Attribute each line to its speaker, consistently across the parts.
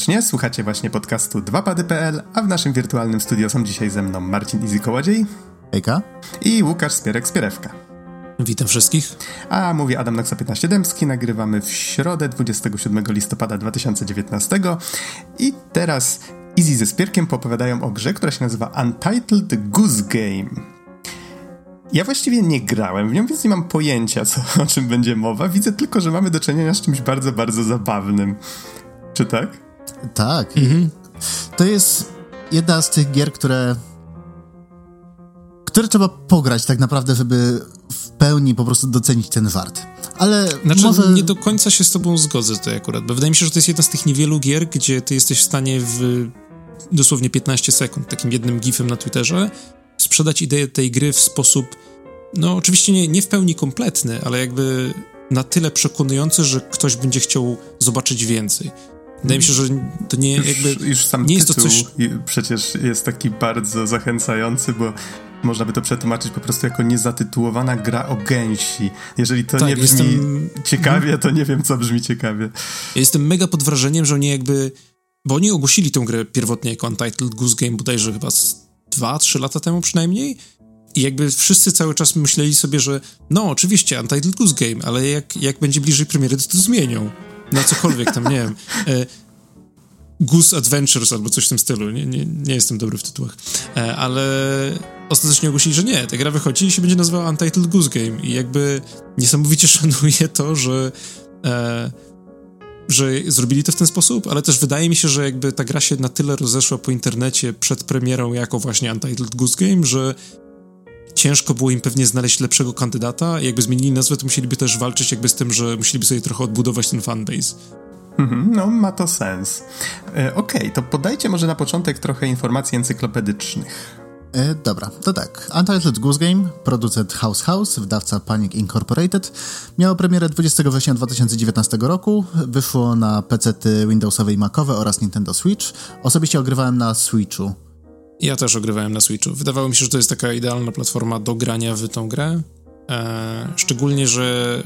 Speaker 1: Serdecznie, słuchacie właśnie podcastu 2pady.pl, a w naszym wirtualnym studio są dzisiaj ze mną Marcin Izy-Kołodziej
Speaker 2: Ejka
Speaker 1: i Łukasz Spierek-Spierewka.
Speaker 3: Witam wszystkich.
Speaker 1: A mówi Adam Noxa 15 Dębski, nagrywamy w środę 27 listopada 2019 i teraz Easy ze Spierkiem popowiadają o grze, która się nazywa Untitled Goose Game. Ja właściwie nie grałem w nią, więc nie mam pojęcia, co, o czym będzie mowa. Widzę tylko, że mamy do czynienia z czymś bardzo, bardzo zabawnym. Czy tak?
Speaker 2: Tak. Mhm. To jest jedna z tych gier, które które trzeba pograć tak naprawdę, żeby w pełni po prostu docenić ten wart. Ale
Speaker 3: znaczy,
Speaker 2: może...
Speaker 3: nie do końca się z tobą zgodzę tutaj akurat, bo wydaje mi się, że to jest jedna z tych niewielu gier, gdzie ty jesteś w stanie w dosłownie 15 sekund, takim jednym gifem na Twitterze, sprzedać ideę tej gry w sposób, no oczywiście nie, nie w pełni kompletny, ale jakby na tyle przekonujący, że ktoś będzie chciał zobaczyć więcej. Wydaje mi się, że to nie
Speaker 1: już,
Speaker 3: jakby.
Speaker 1: Już sam
Speaker 3: nie
Speaker 1: jest
Speaker 3: to coś.
Speaker 1: Przecież jest taki bardzo zachęcający, bo można by to przetłumaczyć po prostu jako niezatytułowana gra o gęsi. Jeżeli to tak, nie brzmi jestem... ciekawie, to nie wiem, co brzmi ciekawie.
Speaker 3: Ja jestem mega pod wrażeniem, że oni jakby. Bo oni ogłosili tę grę pierwotnie jako Untitled Goose Game bodajże chyba z 2-3 lata temu przynajmniej. I jakby wszyscy cały czas myśleli sobie, że no oczywiście Untitled Goose Game, ale jak, jak będzie bliżej premiery, to to zmienią. Na cokolwiek tam, nie wiem. E, Goose Adventures albo coś w tym stylu. Nie, nie, nie jestem dobry w tytułach. E, ale ostatecznie ogłosili, że nie. Ta gra wychodzi i się będzie nazywała Untitled Goose Game. I jakby niesamowicie szanuję to, że e, że zrobili to w ten sposób, ale też wydaje mi się, że jakby ta gra się na tyle rozeszła po internecie przed premierą jako właśnie Untitled Goose Game, że ciężko było im pewnie znaleźć lepszego kandydata i jakby zmienili nazwę, to musieliby też walczyć jakby z tym, że musieliby sobie trochę odbudować ten fanbase.
Speaker 1: Mhm, no, ma to sens. E, Okej, okay, to podajcie może na początek trochę informacji encyklopedycznych.
Speaker 2: E, dobra, to tak. Untitled Goose Game, producent House House, wydawca Panic Incorporated, miało premierę 20 września 2019 roku. Wyszło na PC Windowsowe i Macowe oraz Nintendo Switch. Osobiście ogrywałem na Switchu.
Speaker 3: Ja też ogrywałem na Switchu. Wydawało mi się, że to jest taka idealna platforma do grania w tą grę. Eee, szczególnie, że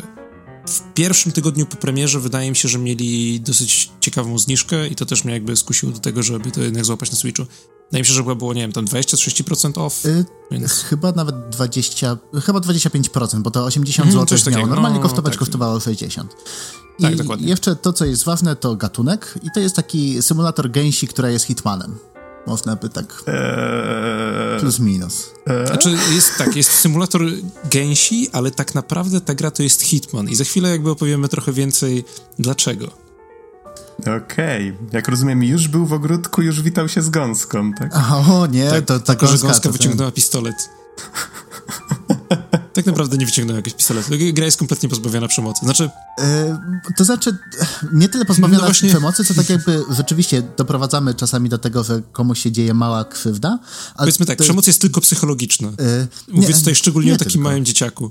Speaker 3: w pierwszym tygodniu po premierze wydaje mi się, że mieli dosyć ciekawą zniżkę i to też mnie jakby skusiło do tego, żeby to jednak złapać na Switchu. Wydaje mi się, że chyba było, nie wiem, tam 20-30% off. Yy,
Speaker 2: więc... Chyba nawet 20, chyba 25%, bo to 80 mm, zł miało. Normalnie no, kosztować tak. kosztowało 60. I tak, dokładnie. jeszcze to, co jest ważne, to gatunek i to jest taki symulator gęsi, która jest hitmanem. Można by tak eee... plus minus.
Speaker 3: Eee... Znaczy jest tak, jest symulator gęsi, ale tak naprawdę ta gra to jest Hitman i za chwilę jakby opowiemy trochę więcej dlaczego.
Speaker 1: Okej, okay. jak rozumiem, już był w ogródku, już witał się z gąską, tak?
Speaker 2: O nie, tak, to
Speaker 3: tak. Tylko, że gąska wyciągnęła pistolet. tak naprawdę nie wyciągnął jakiegoś pistoletu. Gra jest kompletnie pozbawiona przemocy. Znaczy...
Speaker 2: Yy, to znaczy, nie tyle pozbawiona no właśnie... przemocy, co tak jakby rzeczywiście doprowadzamy czasami do tego, że komuś się dzieje mała krzywda.
Speaker 3: Powiedzmy tak, to... przemoc jest tylko psychologiczna. Yy, Mówię nie, tutaj szczególnie o takim tylko. małym dzieciaku.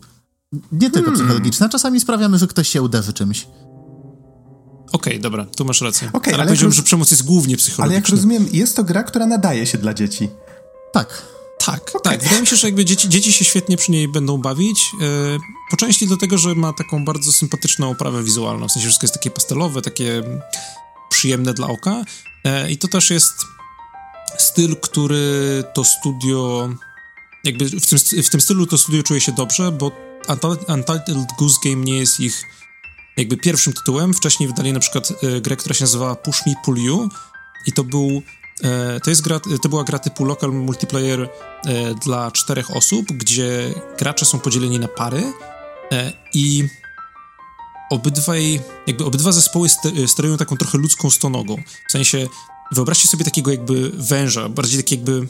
Speaker 2: Nie tylko hmm. psychologiczna. Czasami sprawiamy, że ktoś się uderzy czymś.
Speaker 3: Okej, okay, dobra, tu masz rację. Okay, ale, ale powiedziałem, roz... że przemoc jest głównie psychologiczna.
Speaker 1: Ale jak rozumiem, jest to gra, która nadaje się dla dzieci.
Speaker 2: Tak.
Speaker 3: Tak, okay. tak. Wydaje mi się, że jakby dzieci, dzieci się świetnie przy niej będą bawić. Yy, po części dlatego, że ma taką bardzo sympatyczną oprawę wizualną. W sensie wszystko jest takie pastelowe, takie przyjemne dla oka. Yy, I to też jest styl, który to studio jakby w tym, w tym stylu to studio czuje się dobrze, bo Untitled Goose Game nie jest ich jakby pierwszym tytułem. Wcześniej wydali na przykład e, grę, która się nazywała Push Me Pull You i to był to, jest gra, to była gra typu local multiplayer e, dla czterech osób, gdzie gracze są podzieleni na pary i obydwaj, jakby obydwa zespoły sterują taką trochę ludzką stonogą. W sensie, wyobraźcie sobie takiego jakby węża, bardziej taki jakby,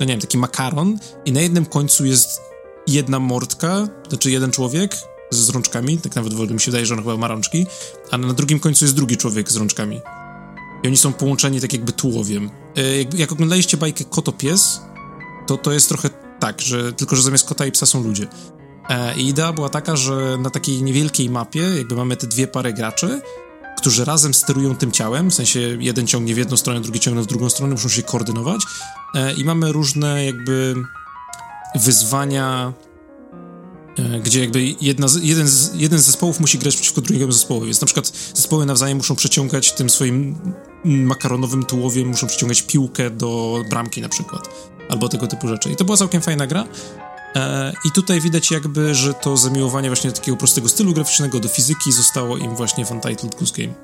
Speaker 3: no nie wiem, taki makaron i na jednym końcu jest jedna mordka, znaczy jeden człowiek, z rączkami, tak nawet mi się wydaje, że on chyba ma rączki, a na drugim końcu jest drugi człowiek z rączkami. I oni są połączeni tak jakby tułowiem. E, jak, jak oglądaliście bajkę Kotopies, to to jest trochę tak, że tylko, że zamiast kota i psa są ludzie. E, I idea była taka, że na takiej niewielkiej mapie jakby mamy te dwie pary graczy, którzy razem sterują tym ciałem, w sensie jeden ciągnie w jedną stronę, drugi ciągnie w drugą stronę, muszą się koordynować e, i mamy różne jakby wyzwania gdzie jakby jedna jeden, z, jeden z zespołów musi grać przeciwko drugiemu zespołowi, więc na przykład zespoły nawzajem muszą przeciągać tym swoim makaronowym tułowiem, muszą przeciągać piłkę do bramki na przykład, albo tego typu rzeczy. I to była całkiem fajna gra. E, I tutaj widać jakby, że to zamiłowanie właśnie do takiego prostego stylu graficznego, do fizyki zostało im właśnie w Untitled Goose Game.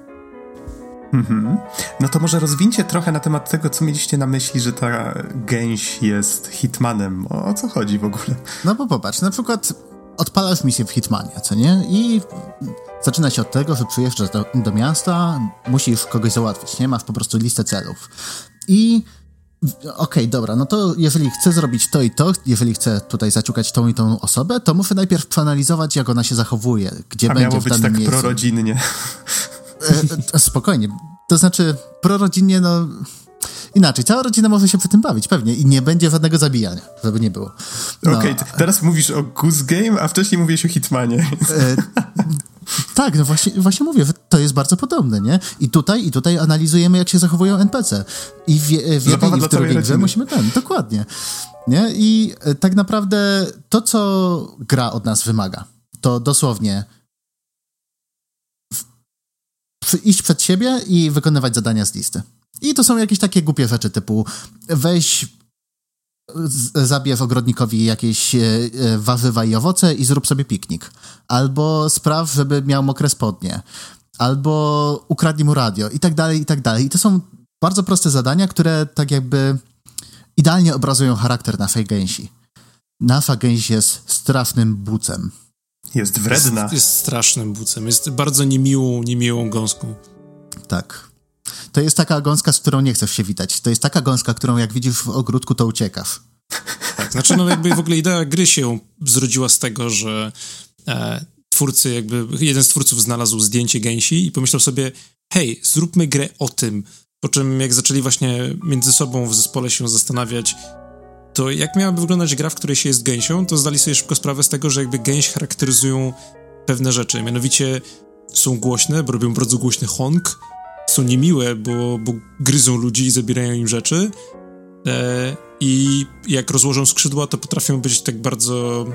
Speaker 1: Mhm. No to może rozwincie trochę na temat tego, co mieliście na myśli, że ta gęś jest Hitmanem. O, o co chodzi w ogóle?
Speaker 2: No bo popatrz, na przykład odpalasz misję w Hitmanie, co nie? I zaczyna się od tego, że przyjeżdżasz do, do miasta, musisz kogoś załatwić, nie? Masz po prostu listę celów. I Okej, okay, dobra, no to jeżeli chcę zrobić to i to, jeżeli chcę tutaj zaciukać tą i tą osobę, to muszę najpierw przeanalizować, jak ona się zachowuje, gdzie
Speaker 1: A
Speaker 2: będzie
Speaker 1: miało
Speaker 2: w
Speaker 1: być
Speaker 2: danym
Speaker 1: tak
Speaker 2: miejscu.
Speaker 1: prorodzinnie.
Speaker 2: E, e, spokojnie. To znaczy, prorodzinnie, no... Inaczej, cała rodzina może się przy tym bawić, pewnie, i nie będzie żadnego zabijania, żeby nie było.
Speaker 1: No. Okej, okay, teraz mówisz o Goose Game, a wcześniej mówiłeś o Hitmanie. E,
Speaker 2: tak, no właśnie, właśnie mówię, to jest bardzo podobne, nie? I tutaj, i tutaj analizujemy, jak się zachowują NPC. I w, w jednej i w drugiej grze musimy ten, dokładnie. Nie? I e, tak naprawdę to, co gra od nas wymaga, to dosłownie iść przed siebie i wykonywać zadania z listy. I to są jakieś takie głupie rzeczy, typu weź zabierz ogrodnikowi jakieś e, e, warzywa i owoce i zrób sobie piknik. Albo spraw, żeby miał mokre spodnie. Albo ukradnij mu radio i tak dalej, i tak dalej. I to są bardzo proste zadania, które tak jakby idealnie obrazują charakter naszej gęsi. Nasza gęś jest strasznym bucem.
Speaker 1: Jest wredna.
Speaker 3: Jest, jest strasznym bucem. Jest bardzo niemiłą, niemiłą gąską.
Speaker 2: Tak. To jest taka gąska, z którą nie chcesz się witać. To jest taka gąska, którą jak widzisz w ogródku, to uciekasz.
Speaker 3: Tak, znaczy no jakby w ogóle idea gry się zrodziła z tego, że e, twórcy jakby, jeden z twórców znalazł zdjęcie gęsi i pomyślał sobie, hej, zróbmy grę o tym. Po czym jak zaczęli właśnie między sobą w zespole się zastanawiać, to jak miałaby wyglądać gra, w której się jest gęsią, to zdali sobie szybko sprawę z tego, że jakby gęś charakteryzują pewne rzeczy. Mianowicie są głośne, bo robią bardzo głośny honk, są niemiłe, bo, bo gryzą ludzi i zabierają im rzeczy. E, I jak rozłożą skrzydła, to potrafią być tak bardzo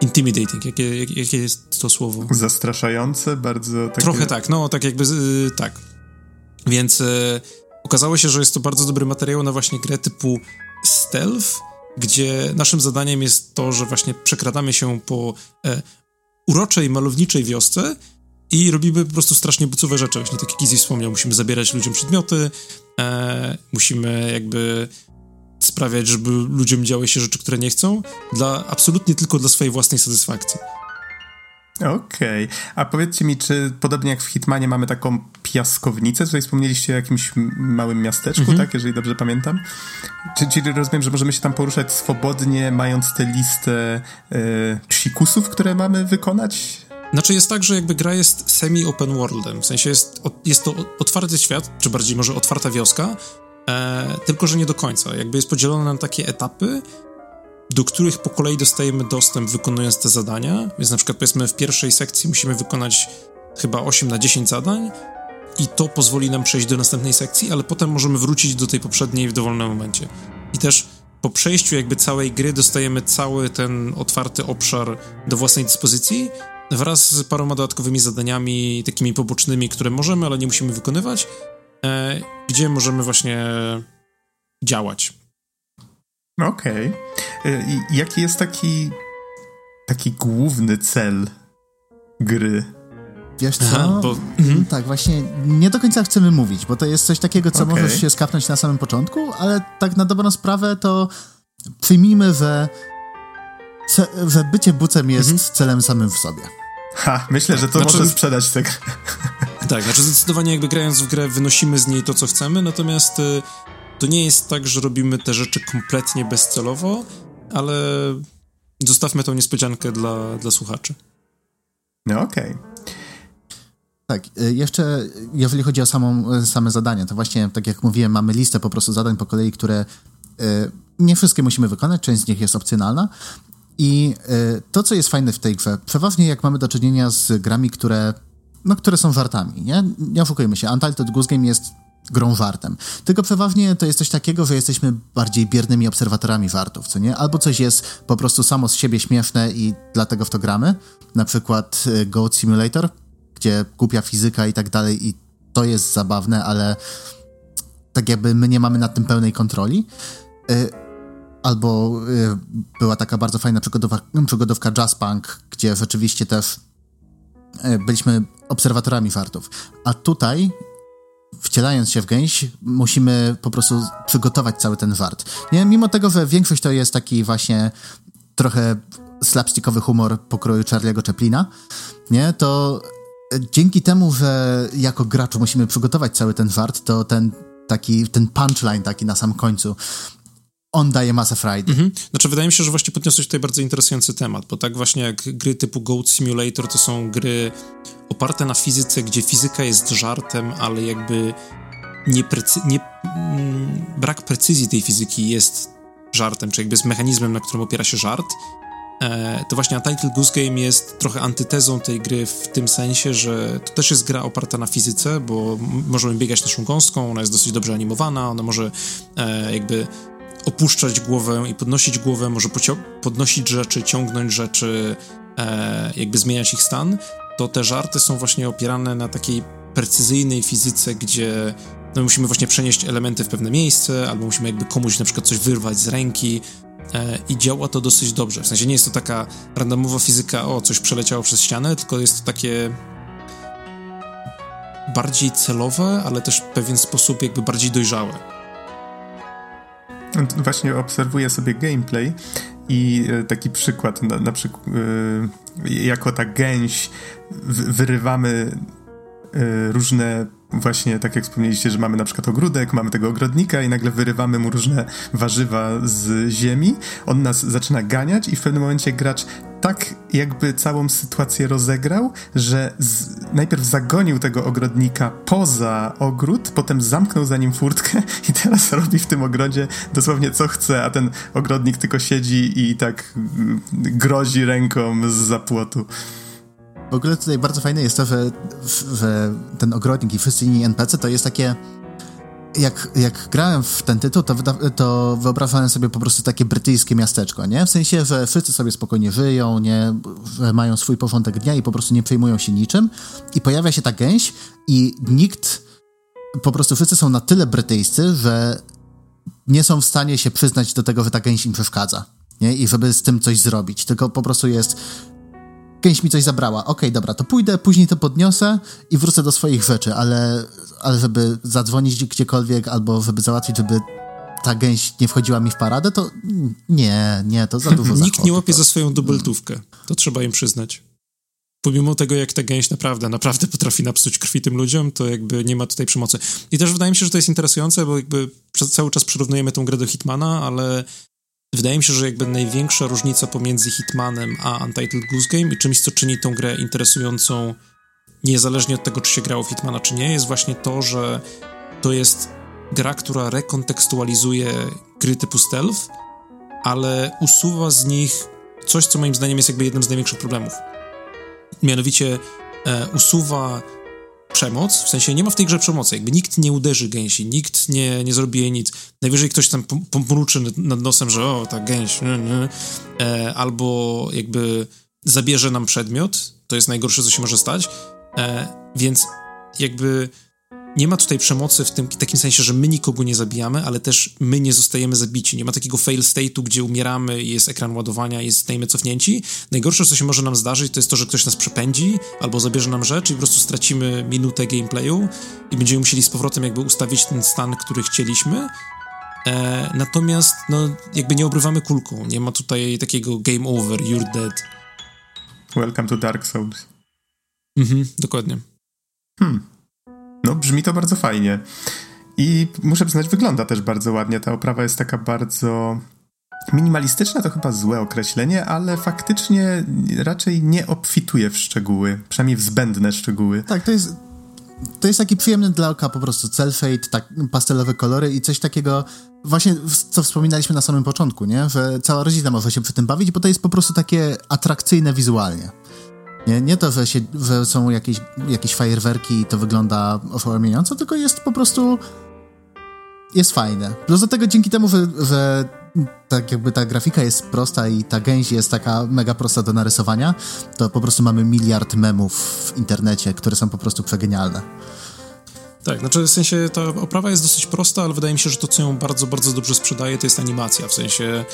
Speaker 3: intimidating. Jakie, jak, jakie jest to słowo?
Speaker 1: Zastraszające, bardzo takie...
Speaker 3: Trochę tak, no tak jakby, y, tak. Więc e, okazało się, że jest to bardzo dobry materiał na właśnie grę typu stealth, gdzie naszym zadaniem jest to, że właśnie przekradamy się po e, uroczej, malowniczej wiosce i robimy po prostu strasznie bucowe rzeczy. Właśnie tak jak Izzy wspomniał, musimy zabierać ludziom przedmioty, e, musimy jakby sprawiać, żeby ludziom działy się rzeczy, które nie chcą, dla, absolutnie tylko dla swojej własnej satysfakcji.
Speaker 1: Okej. Okay. A powiedzcie mi, czy podobnie jak w Hitmanie mamy taką piaskownicę? Tutaj wspomnieliście o jakimś małym miasteczku, mm -hmm. tak? Jeżeli dobrze pamiętam. Czy, czyli rozumiem, że możemy się tam poruszać swobodnie, mając tę listę e, psikusów, które mamy wykonać?
Speaker 3: Znaczy jest tak, że jakby gra jest semi-open worldem, w sensie jest, jest to otwarty świat, czy bardziej może otwarta wioska, e, tylko że nie do końca. Jakby jest podzielona na takie etapy, do których po kolei dostajemy dostęp wykonując te zadania, więc na przykład powiedzmy w pierwszej sekcji musimy wykonać chyba 8 na 10 zadań i to pozwoli nam przejść do następnej sekcji, ale potem możemy wrócić do tej poprzedniej w dowolnym momencie. I też po przejściu jakby całej gry dostajemy cały ten otwarty obszar do własnej dyspozycji, wraz z paroma dodatkowymi zadaniami, takimi pobocznymi, które możemy, ale nie musimy wykonywać, e, gdzie możemy właśnie działać.
Speaker 1: Okej. Okay. I jaki jest taki taki główny cel gry?
Speaker 2: Wiesz co? Aha, bo... mhm. Tak, właśnie nie do końca chcemy mówić, bo to jest coś takiego, co okay. możesz się skapnąć na samym początku, ale tak na dobrą sprawę to przyjmijmy, że, że bycie bucem jest mhm. celem samym w sobie.
Speaker 1: Ha, myślę, że to znaczy, może sprzedać tę grę.
Speaker 3: Tak, znaczy zdecydowanie jakby grając w grę wynosimy z niej to, co chcemy, natomiast y, to nie jest tak, że robimy te rzeczy kompletnie bezcelowo, ale zostawmy tą niespodziankę dla, dla słuchaczy.
Speaker 1: No okej. Okay.
Speaker 2: Tak, y, jeszcze jeżeli chodzi o samą, y, same zadania, to właśnie tak jak mówiłem, mamy listę po prostu zadań po kolei, które nie wszystkie musimy wykonać, część z nich jest opcjonalna, i y, to, co jest fajne w tej grze, przeważnie jak mamy do czynienia z grami, które, no, które są żartami, nie? Nie oszukujmy się, Untitled Goose Game jest grą wartem. Tylko przeważnie to jest coś takiego, że jesteśmy bardziej biernymi obserwatorami wartów, co nie? Albo coś jest po prostu samo z siebie śmieszne i dlatego w to gramy. Na przykład y, Goat Simulator, gdzie głupia fizyka i tak dalej i to jest zabawne, ale tak jakby my nie mamy nad tym pełnej kontroli. Y, albo y, była taka bardzo fajna przygodówka, przygodówka Jazz Punk, gdzie rzeczywiście też byliśmy obserwatorami wartów. A tutaj wcielając się w gęś, musimy po prostu przygotować cały ten wart. Nie? Mimo tego, że większość to jest taki właśnie trochę slapstickowy humor pokroju Charlie'ego Chaplina, nie? to dzięki temu, że jako gracz musimy przygotować cały ten wart, to ten taki, ten punchline taki na sam końcu, on daje masę frajdy. Mhm.
Speaker 3: Znaczy, wydaje mi się, że właśnie podniosłeś tutaj bardzo interesujący temat, bo tak właśnie jak gry typu Goat Simulator to są gry oparte na fizyce, gdzie fizyka jest żartem, ale jakby nie, nie mm, brak precyzji tej fizyki jest żartem, czy jakby jest mechanizmem, na którym opiera się żart. E, to właśnie Untitled Goose Game jest trochę antytezą tej gry w tym sensie, że to też jest gra oparta na fizyce, bo możemy biegać naszą gąską, ona jest dosyć dobrze animowana, ona może e, jakby opuszczać głowę i podnosić głowę, może podnosić rzeczy, ciągnąć rzeczy, e, jakby zmieniać ich stan, to te żarty są właśnie opierane na takiej precyzyjnej fizyce, gdzie no, musimy właśnie przenieść elementy w pewne miejsce, albo musimy jakby komuś na przykład coś wyrwać z ręki e, i działa to dosyć dobrze. W sensie nie jest to taka randomowa fizyka, o, coś przeleciało przez ścianę, tylko jest to takie bardziej celowe, ale też w pewien sposób jakby bardziej dojrzałe.
Speaker 1: Właśnie obserwuję sobie gameplay i e, taki przykład, na, na przykład e, jako ta gęś wyrywamy e, różne właśnie tak jak wspomnieliście, że mamy na przykład ogródek, mamy tego ogrodnika i nagle wyrywamy mu różne warzywa z ziemi. On nas zaczyna ganiać i w pewnym momencie gracz tak jakby całą sytuację rozegrał, że z, najpierw zagonił tego ogrodnika poza ogród, potem zamknął za nim furtkę i teraz robi w tym ogrodzie dosłownie co chce, a ten ogrodnik tylko siedzi i tak mm, grozi ręką z zapłotu.
Speaker 2: W ogóle tutaj bardzo fajne jest to, że, że ten ogrodnik i wszyscy inni NPC to jest takie jak, jak grałem w ten tytuł, to, to wyobrażałem sobie po prostu takie brytyjskie miasteczko, nie? W sensie, że wszyscy sobie spokojnie żyją, nie? Mają swój porządek dnia i po prostu nie przejmują się niczym. I pojawia się ta gęś i nikt, po prostu wszyscy są na tyle brytyjscy, że nie są w stanie się przyznać do tego, że ta gęś im przeszkadza. Nie? I żeby z tym coś zrobić. Tylko po prostu jest Gęś mi coś zabrała. Okej, okay, dobra, to pójdę, później to podniosę i wrócę do swoich rzeczy, ale, ale żeby zadzwonić gdziekolwiek albo żeby załatwić, żeby ta gęś nie wchodziła mi w paradę, to nie, nie, to za dużo
Speaker 3: Nikt nie łapie to. za swoją dubeltówkę. To trzeba im przyznać. Pomimo tego, jak ta gęś naprawdę, naprawdę potrafi napsuć krwi tym ludziom, to jakby nie ma tutaj przemocy. I też wydaje mi się, że to jest interesujące, bo jakby cały czas przyrównujemy tę grę do Hitmana, ale Wydaje mi się, że jakby największa różnica pomiędzy Hitmanem a Untitled Goose Game i czymś, co czyni tą grę interesującą niezależnie od tego, czy się grało w Hitmana, czy nie, jest właśnie to, że to jest gra, która rekontekstualizuje gry typu stealth, ale usuwa z nich coś, co moim zdaniem jest jakby jednym z największych problemów. Mianowicie e, usuwa przemoc, w sensie nie ma w tej grze przemocy, jakby nikt nie uderzy gęsi, nikt nie, nie zrobi jej nic. Najwyżej ktoś tam pomruczy nad nosem, że o, ta gęś, nie, nie. E, albo jakby zabierze nam przedmiot, to jest najgorsze, co się może stać, e, więc jakby nie ma tutaj przemocy w tym takim sensie, że my nikogo nie zabijamy, ale też my nie zostajemy zabici. Nie ma takiego fail state'u, gdzie umieramy jest ekran ładowania i jesteśmy cofnięci. Najgorsze, co się może nam zdarzyć, to jest to, że ktoś nas przepędzi albo zabierze nam rzecz i po prostu stracimy minutę gameplayu i będziemy musieli z powrotem jakby ustawić ten stan, który chcieliśmy. E, natomiast, no, jakby nie obrywamy kulką. Nie ma tutaj takiego game over, you're dead.
Speaker 1: Welcome to Dark Souls.
Speaker 3: Mhm, dokładnie.
Speaker 1: Hmm. No, brzmi to bardzo fajnie. I muszę przyznać, wygląda też bardzo ładnie. Ta oprawa jest taka bardzo minimalistyczna, to chyba złe określenie, ale faktycznie raczej nie obfituje w szczegóły, przynajmniej w zbędne szczegóły.
Speaker 2: Tak, to jest, to jest taki przyjemny dla oka po prostu cel fade, tak, pastelowe kolory i coś takiego, właśnie co wspominaliśmy na samym początku, nie? że cała rodzina może się przy tym bawić, bo to jest po prostu takie atrakcyjne wizualnie. Nie, nie to, że, się, że są jakieś, jakieś fajerwerki i to wygląda oszałamiająco, tylko jest po prostu jest fajne. Plus do tego dzięki temu, że, że tak jakby ta grafika jest prosta i ta gęś jest taka mega prosta do narysowania, to po prostu mamy miliard memów w internecie, które są po prostu przegenialne.
Speaker 3: Tak, znaczy w sensie ta oprawa jest dosyć prosta, ale wydaje mi się, że to, co ją bardzo, bardzo dobrze sprzedaje, to jest animacja. W sensie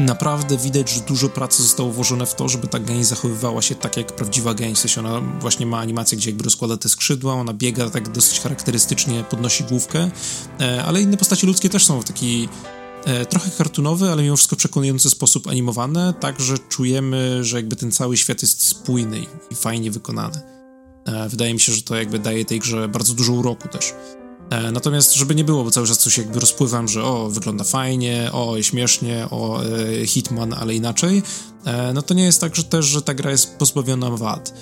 Speaker 3: naprawdę widać, że dużo pracy zostało włożone w to, żeby ta gęś zachowywała się tak jak prawdziwa gęś. W sensie ona właśnie ma animację, gdzie jakby rozkłada te skrzydła, ona biega tak dosyć charakterystycznie, podnosi główkę, e, ale inne postacie ludzkie też są w taki e, trochę kartunowy, ale mimo wszystko przekonujący sposób animowane, tak, że czujemy, że jakby ten cały świat jest spójny i fajnie wykonany. E, wydaje mi się, że to jakby daje tej grze bardzo dużo uroku też. E, natomiast, żeby nie było, bo cały czas coś jakby rozpływam, że o, wygląda fajnie, o, śmiesznie, o, e, Hitman, ale inaczej, e, no to nie jest tak, że też, że ta gra jest pozbawiona wad.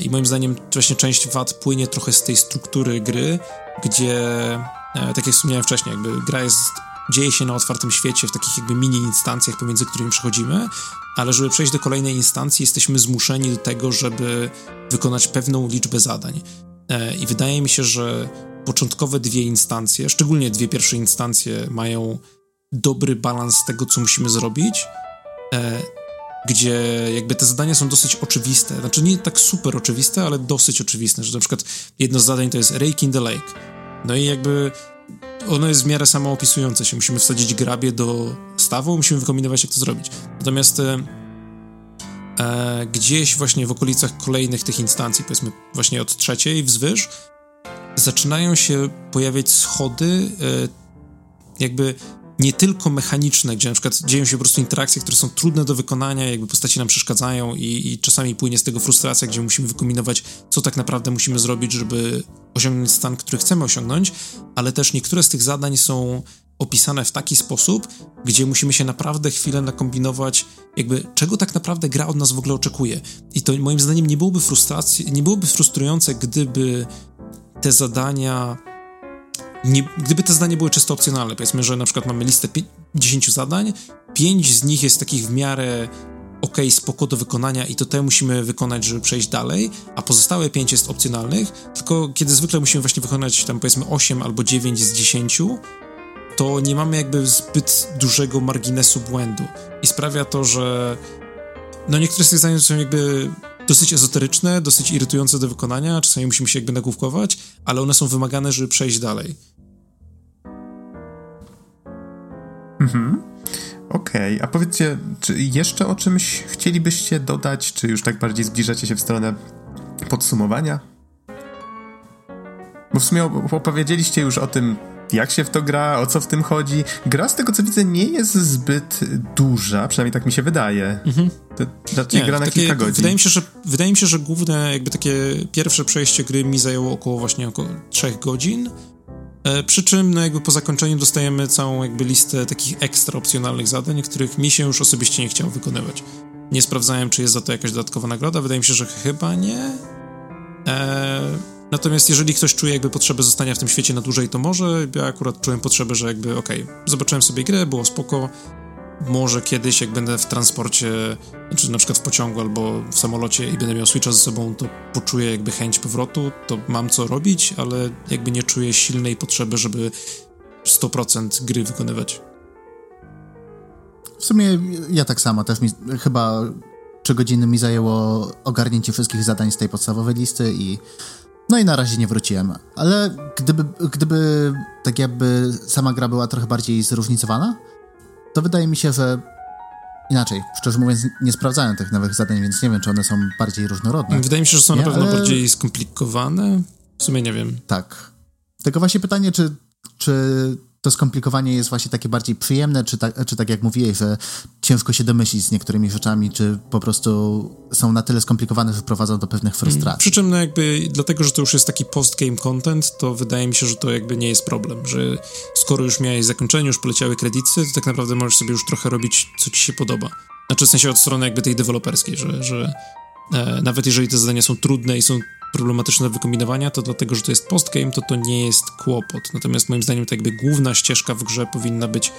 Speaker 3: I moim zdaniem właśnie część wad płynie trochę z tej struktury gry, gdzie, tak jak wspomniałem wcześniej, jakby gra jest dzieje się na otwartym świecie, w takich jakby mini instancjach, pomiędzy którymi przechodzimy, ale żeby przejść do kolejnej instancji, jesteśmy zmuszeni do tego, żeby wykonać pewną liczbę zadań. I wydaje mi się, że początkowe dwie instancje, szczególnie dwie pierwsze instancje, mają dobry balans tego, co musimy zrobić, e, gdzie jakby te zadania są dosyć oczywiste. Znaczy nie tak super oczywiste, ale dosyć oczywiste, że na przykład jedno z zadań to jest Rake in the Lake. No i jakby ono jest w miarę samoopisujące się. Musimy wsadzić grabie do stawu, musimy wykombinować, jak to zrobić. Natomiast e, e, gdzieś właśnie w okolicach kolejnych tych instancji, powiedzmy właśnie od trzeciej wzwyż, zaczynają się pojawiać schody, e, jakby nie tylko mechaniczne, gdzie na przykład dzieją się po prostu interakcje, które są trudne do wykonania, jakby postaci nam przeszkadzają i, i, czasami płynie z tego frustracja, gdzie musimy wykombinować, co tak naprawdę musimy zrobić, żeby osiągnąć stan, który chcemy osiągnąć, ale też niektóre z tych zadań są opisane w taki sposób, gdzie musimy się naprawdę chwilę nakombinować, jakby czego tak naprawdę gra od nas w ogóle oczekuje. I to moim zdaniem nie byłoby frustracji, nie byłoby frustrujące, gdyby te zadania nie, gdyby te zadania były czysto opcjonalne, powiedzmy, że na przykład mamy listę 10 zadań, 5 z nich jest takich w miarę ok, spoko do wykonania i to te musimy wykonać, żeby przejść dalej, a pozostałe 5 jest opcjonalnych, tylko kiedy zwykle musimy właśnie wykonać tam powiedzmy 8 albo 9 z 10, to nie mamy jakby zbyt dużego marginesu błędu i sprawia to, że no niektóre z tych zadań są jakby dosyć ezoteryczne, dosyć irytujące do wykonania, czasami musimy się jakby nagłówkować, ale one są wymagane, żeby przejść dalej.
Speaker 1: Mhm. Okej, okay. a powiedzcie, czy jeszcze o czymś chcielibyście dodać, czy już tak bardziej zbliżacie się w stronę podsumowania? Bo w sumie opowiedzieliście już o tym, jak się w to gra, o co w tym chodzi. Gra z tego co widzę nie jest zbyt duża, przynajmniej tak mi się wydaje. Mhm. Raczej gra na takie, kilka godzin.
Speaker 3: Wydaje mi, się, że, wydaje mi się, że główne jakby takie pierwsze przejście gry mi zajęło około właśnie około 3 godzin. E, przy czym no jakby po zakończeniu dostajemy całą jakby listę takich ekstra opcjonalnych zadań, których mi się już osobiście nie chciało wykonywać. Nie sprawdzałem, czy jest za to jakaś dodatkowa nagroda. Wydaje mi się, że chyba nie. Eee, Natomiast jeżeli ktoś czuje jakby potrzebę zostania w tym świecie na dłużej, to może. Ja akurat czułem potrzebę, że jakby okej, okay, zobaczyłem sobie grę, było spoko. Może kiedyś, jak będę w transporcie, czy na przykład w pociągu albo w samolocie i będę miał Switcha ze sobą, to poczuję jakby chęć powrotu, to mam co robić, ale jakby nie czuję silnej potrzeby, żeby 100% gry wykonywać.
Speaker 2: W sumie ja tak samo, też mi chyba 3 godziny mi zajęło ogarnięcie wszystkich zadań z tej podstawowej listy i no i na razie nie wróciłem, ale gdyby, gdyby tak jakby sama gra była trochę bardziej zróżnicowana, to wydaje mi się, że inaczej, szczerze mówiąc, nie sprawdzałem tych nowych zadań, więc nie wiem, czy one są bardziej różnorodne.
Speaker 3: Wydaje mi się, że są nie, na pewno ale... bardziej skomplikowane. W sumie nie wiem.
Speaker 2: Tak. Tylko właśnie pytanie, czy, czy to skomplikowanie jest właśnie takie bardziej przyjemne, czy, tak, czy tak jak mówiłeś, że ciężko się domyślić z niektórymi rzeczami, czy po prostu są na tyle skomplikowane, że prowadzą do pewnych mm. frustracji.
Speaker 3: Przy czym no jakby dlatego, że to już jest taki post-game content, to wydaje mi się, że to jakby nie jest problem, że skoro już miałeś zakończenie, już poleciały kredyty, to tak naprawdę możesz sobie już trochę robić, co ci się podoba. Znaczy w sensie od strony jakby tej deweloperskiej, że, że e, nawet jeżeli te zadania są trudne i są problematyczne do wykombinowania, to dlatego, że to jest postgame, to to nie jest kłopot. Natomiast moim zdaniem to jakby główna ścieżka w grze powinna być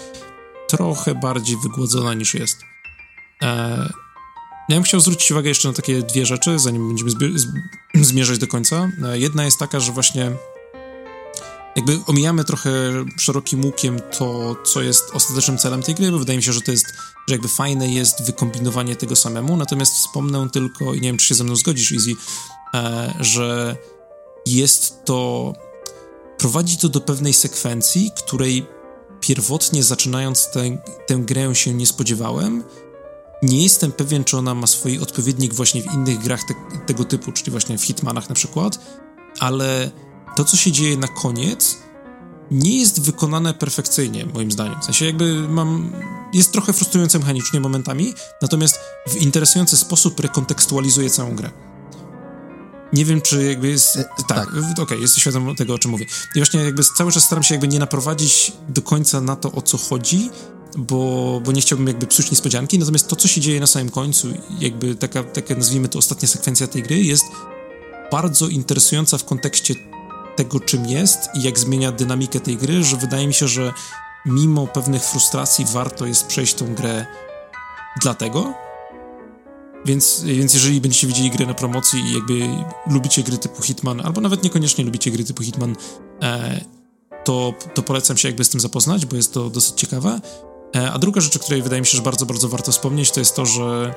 Speaker 3: trochę bardziej wygłodzona niż jest. Eee, Ja bym chciał zwrócić uwagę jeszcze na takie dwie rzeczy, zanim będziemy zmierzać do końca. E, jedna jest taka, że właśnie jakby omijamy trochę szerokim łukiem to, co jest ostatecznym celem tej gry, bo wydaje mi się, że to jest, że jakby fajne jest wykombinowanie tego samemu, natomiast wspomnę tylko, i nie wiem, czy się ze mną zgodzisz, Easy, że jest to, prowadzi to do pewnej sekwencji, której pierwotnie zaczynając tę, tę grę się nie spodziewałem, nie jestem pewien, czy ona ma swój odpowiednik właśnie w innych grach te, tego typu, czyli właśnie w Hitmanach na przykład, ale to, co się dzieje na koniec, nie jest wykonane perfekcyjnie, moim zdaniem. W sensie jakby mam... jest trochę frustrujące mechanicznie momentami, natomiast w interesujący sposób rekontekstualizuje całą grę. Nie wiem, czy jakby jest... E, tak, tak. okej, okay, jesteś świadom tego, o czym mówię. I właśnie jakby cały czas staram się jakby nie naprowadzić do końca na to, o co chodzi, bo, bo nie chciałbym jakby psuć niespodzianki, natomiast to, co się dzieje na samym końcu, jakby taka, taka nazwijmy to ostatnia sekwencja tej gry, jest bardzo interesująca w kontekście tego, czym jest i jak zmienia dynamikę tej gry, że wydaje mi się, że mimo pewnych frustracji warto jest przejść tą grę dlatego. Więc, więc jeżeli będziecie widzieli grę na promocji i jakby lubicie gry typu Hitman, albo nawet niekoniecznie lubicie gry typu Hitman, e, to, to polecam się jakby z tym zapoznać, bo jest to dosyć ciekawe. E, a druga rzecz, o której wydaje mi się, że bardzo, bardzo warto wspomnieć, to jest to, że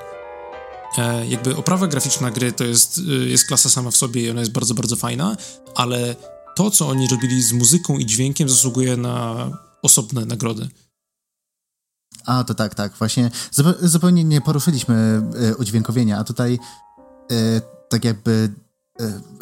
Speaker 3: e, jakby oprawa graficzna gry to jest, e, jest klasa sama w sobie i ona jest bardzo, bardzo fajna, ale to, co oni robili z muzyką i dźwiękiem, zasługuje na osobne nagrody.
Speaker 2: A, to tak, tak. Właśnie zupełnie nie poruszyliśmy udźwiękowienia, a tutaj tak jakby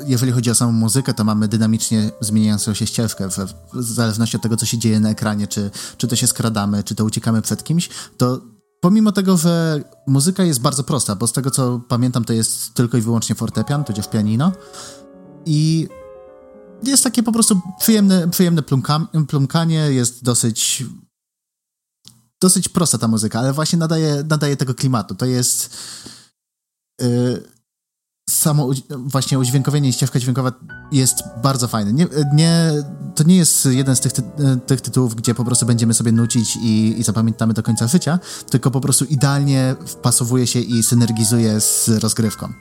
Speaker 2: jeżeli chodzi o samą muzykę, to mamy dynamicznie zmieniającą się ścieżkę w, w zależności od tego, co się dzieje na ekranie, czy, czy to się skradamy, czy to uciekamy przed kimś, to pomimo tego, że muzyka jest bardzo prosta, bo z tego, co pamiętam, to jest tylko i wyłącznie fortepian, tudzież pianino i jest takie po prostu przyjemne, przyjemne plumka, plumkanie, jest dosyć dosyć prosta ta muzyka, ale właśnie nadaje, nadaje tego klimatu. To jest... Yy, samo właśnie udźwiękowienie ścieżka dźwiękowa jest bardzo fajne. Nie, nie, to nie jest jeden z tych, ty, tych tytułów, gdzie po prostu będziemy sobie nucić i, i zapamiętamy do końca życia, tylko po prostu idealnie wpasowuje się i synergizuje z rozgrywką.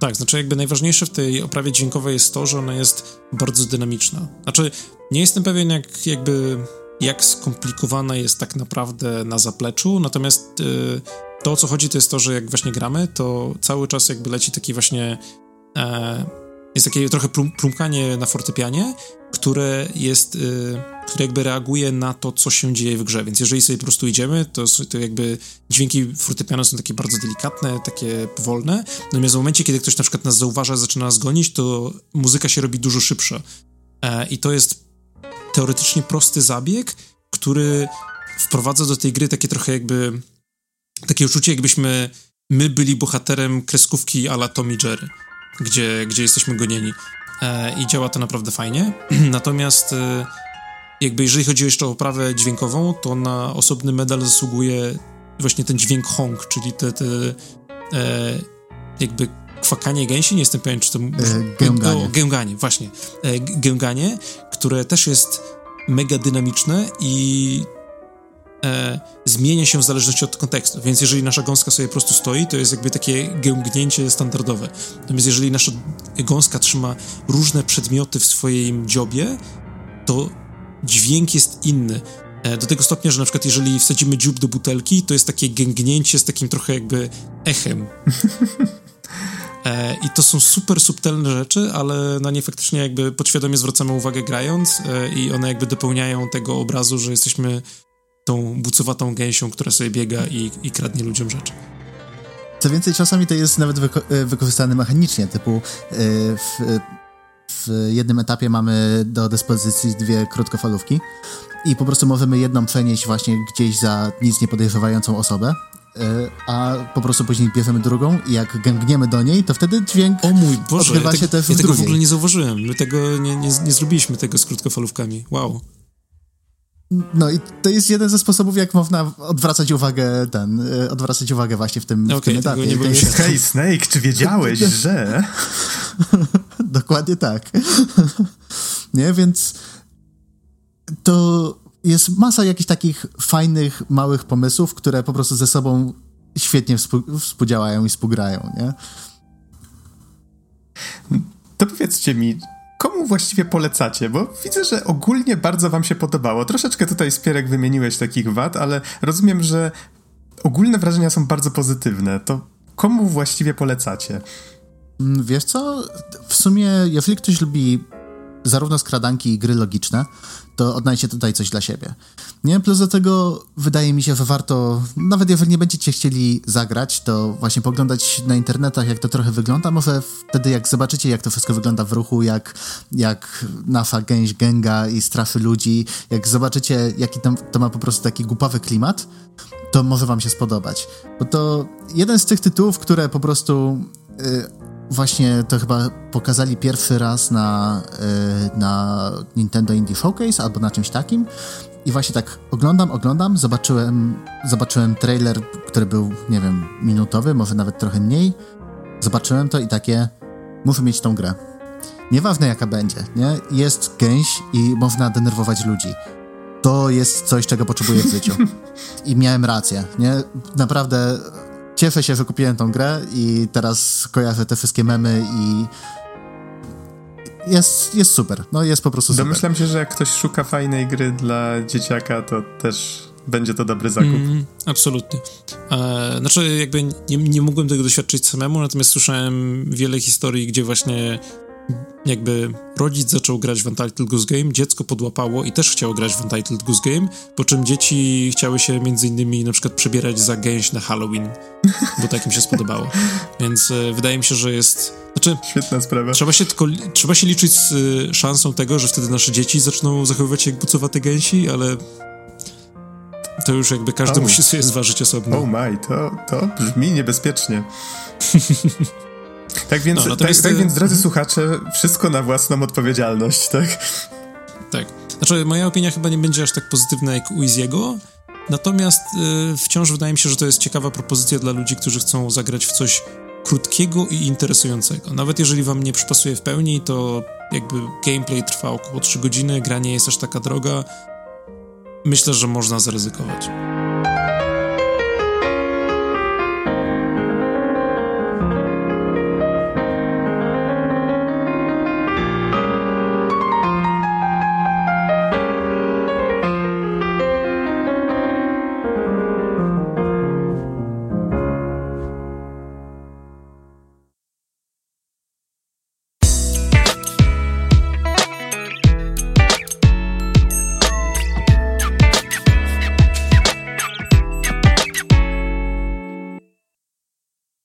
Speaker 3: Tak, znaczy jakby najważniejsze w tej oprawie dźwiękowej jest to, że ona jest bardzo dynamiczna. Znaczy, nie jestem pewien jak jakby jak skomplikowana jest tak naprawdę na zapleczu, natomiast yy, to, o co chodzi, to jest to, że jak właśnie gramy, to cały czas jakby leci taki właśnie... E, jest takie trochę plum, plumkanie na fortepianie, które jest, y, które jakby reaguje na to, co się dzieje w grze, więc jeżeli sobie po prostu idziemy, to, to jakby dźwięki fortepianu są takie bardzo delikatne, takie powolne, natomiast w momencie, kiedy ktoś na przykład nas zauważa, zaczyna nas gonić, to muzyka się robi dużo szybsza. E, i to jest teoretycznie prosty zabieg, który wprowadza do tej gry takie trochę jakby takie uczucie, jakbyśmy my byli bohaterem kreskówki ala Tommy Jerry, gdzie, gdzie jesteśmy gonieni. E, I działa to naprawdę fajnie. Natomiast e, jakby jeżeli chodzi jeszcze o oprawę dźwiękową, to na osobny medal zasługuje właśnie ten dźwięk hong, czyli te, te e, jakby kwakanie gęsi, nie jestem pewien, czy to...
Speaker 2: E, gęganie.
Speaker 3: O, gęganie, właśnie. E, gęganie, które też jest mega dynamiczne i e, zmienia się w zależności od kontekstu. Więc jeżeli nasza gąska sobie po prostu stoi, to jest jakby takie gęgnięcie standardowe. Natomiast jeżeli nasza gąska trzyma różne przedmioty w swoim dziobie, to dźwięk jest inny. E, do tego stopnia, że na przykład jeżeli wsadzimy dziób do butelki, to jest takie gęgnięcie z takim trochę jakby echem. E, I to są super subtelne rzeczy, ale na nie faktycznie jakby podświadomie zwracamy uwagę grając e, i one jakby dopełniają tego obrazu, że jesteśmy tą bucowatą gęsią, która sobie biega i, i kradnie ludziom rzeczy.
Speaker 2: Co więcej, czasami to jest nawet wyko e, wykorzystane mechanicznie, typu w, w jednym etapie mamy do dyspozycji dwie krótkofalówki i po prostu możemy jedną przenieść właśnie gdzieś za nic nie podejrzewającą osobę, a po prostu później bierzemy drugą i jak gęgniemy do niej, to wtedy dźwięk
Speaker 3: o mój Boże,
Speaker 2: odbywa
Speaker 3: ja
Speaker 2: się też
Speaker 3: ja
Speaker 2: w
Speaker 3: tego
Speaker 2: w
Speaker 3: ogóle nie zauważyłem. My tego nie, nie, nie zrobiliśmy tego z krótkofalówkami. Wow.
Speaker 2: No i to jest jeden ze sposobów, jak można odwracać uwagę, ten, e, odwracać uwagę właśnie w tym, okay, w tym etapie.
Speaker 1: Nie jest... Hej Snake, czy wiedziałeś, że...
Speaker 2: Dokładnie tak. nie, więc to jest masa jakichś takich fajnych, małych pomysłów, które po prostu ze sobą świetnie współ, współdziałają i współgrają, nie?
Speaker 1: To powiedzcie mi, komu właściwie polecacie? Bo widzę, że ogólnie bardzo wam się podobało. Troszeczkę tutaj Spierek wymieniłeś takich wad, ale rozumiem, że ogólne wrażenia są bardzo pozytywne. To komu właściwie polecacie?
Speaker 2: Mm, wiesz co, w sumie jeżeli ktoś lubi zarówno skradanki i gry logiczne, to odnajdzie tutaj coś dla siebie. Nie? Plus do tego wydaje mi się, że warto, nawet jeżeli nie będziecie chcieli zagrać, to właśnie poglądać na internetach, jak to trochę wygląda. Może wtedy, jak zobaczycie, jak to wszystko wygląda w ruchu, jak, jak nasza gęś gęga i strafy ludzi, jak zobaczycie, jaki tam, to ma po prostu taki głupawy klimat, to może wam się spodobać. Bo to jeden z tych tytułów, które po prostu... Yy, Właśnie to chyba pokazali pierwszy raz na, yy, na Nintendo Indie Showcase albo na czymś takim. I właśnie tak oglądam, oglądam, zobaczyłem, zobaczyłem trailer, który był, nie wiem, minutowy, może nawet trochę mniej. Zobaczyłem to i takie, muszę mieć tą grę. Nieważne jaka będzie, nie? Jest gęś i można denerwować ludzi. To jest coś, czego potrzebuję w życiu. I miałem rację, nie? Naprawdę cieszę się, że kupiłem tą grę i teraz kojarzę te wszystkie memy i jest, jest super. No jest po prostu super.
Speaker 1: Domyślam się, że jak ktoś szuka fajnej gry dla dzieciaka, to też będzie to dobry zakup. Mm,
Speaker 3: absolutnie. E, znaczy, jakby nie, nie mogłem tego doświadczyć samemu, natomiast słyszałem wiele historii, gdzie właśnie jakby rodzic zaczął grać w Untitled Goose Game, dziecko podłapało i też chciało grać w Untitled Goose Game, po czym dzieci chciały się między innymi na przykład przebierać za gęś na Halloween, bo tak im się spodobało. Więc e, wydaje mi się, że jest... Znaczy,
Speaker 1: Świetna sprawa.
Speaker 3: Trzeba się, tylko, trzeba się liczyć z y, szansą tego, że wtedy nasze dzieci zaczną zachowywać się jak bucowate gęsi, ale to już jakby każdy oh. musi sobie zważyć osobno.
Speaker 1: Oh my, to, to brzmi niebezpiecznie. Tak więc, no, tak, tak, więc, drodzy mhm. słuchacze, wszystko na własną odpowiedzialność, tak?
Speaker 3: Tak. Znaczy, moja opinia chyba nie będzie aż tak pozytywna jak u Iziego, natomiast y, wciąż wydaje mi się, że to jest ciekawa propozycja dla ludzi, którzy chcą zagrać w coś krótkiego i interesującego. Nawet jeżeli wam nie przypasuje w pełni, to jakby gameplay trwa około 3 godziny, gra nie jest aż taka droga, myślę, że można zaryzykować.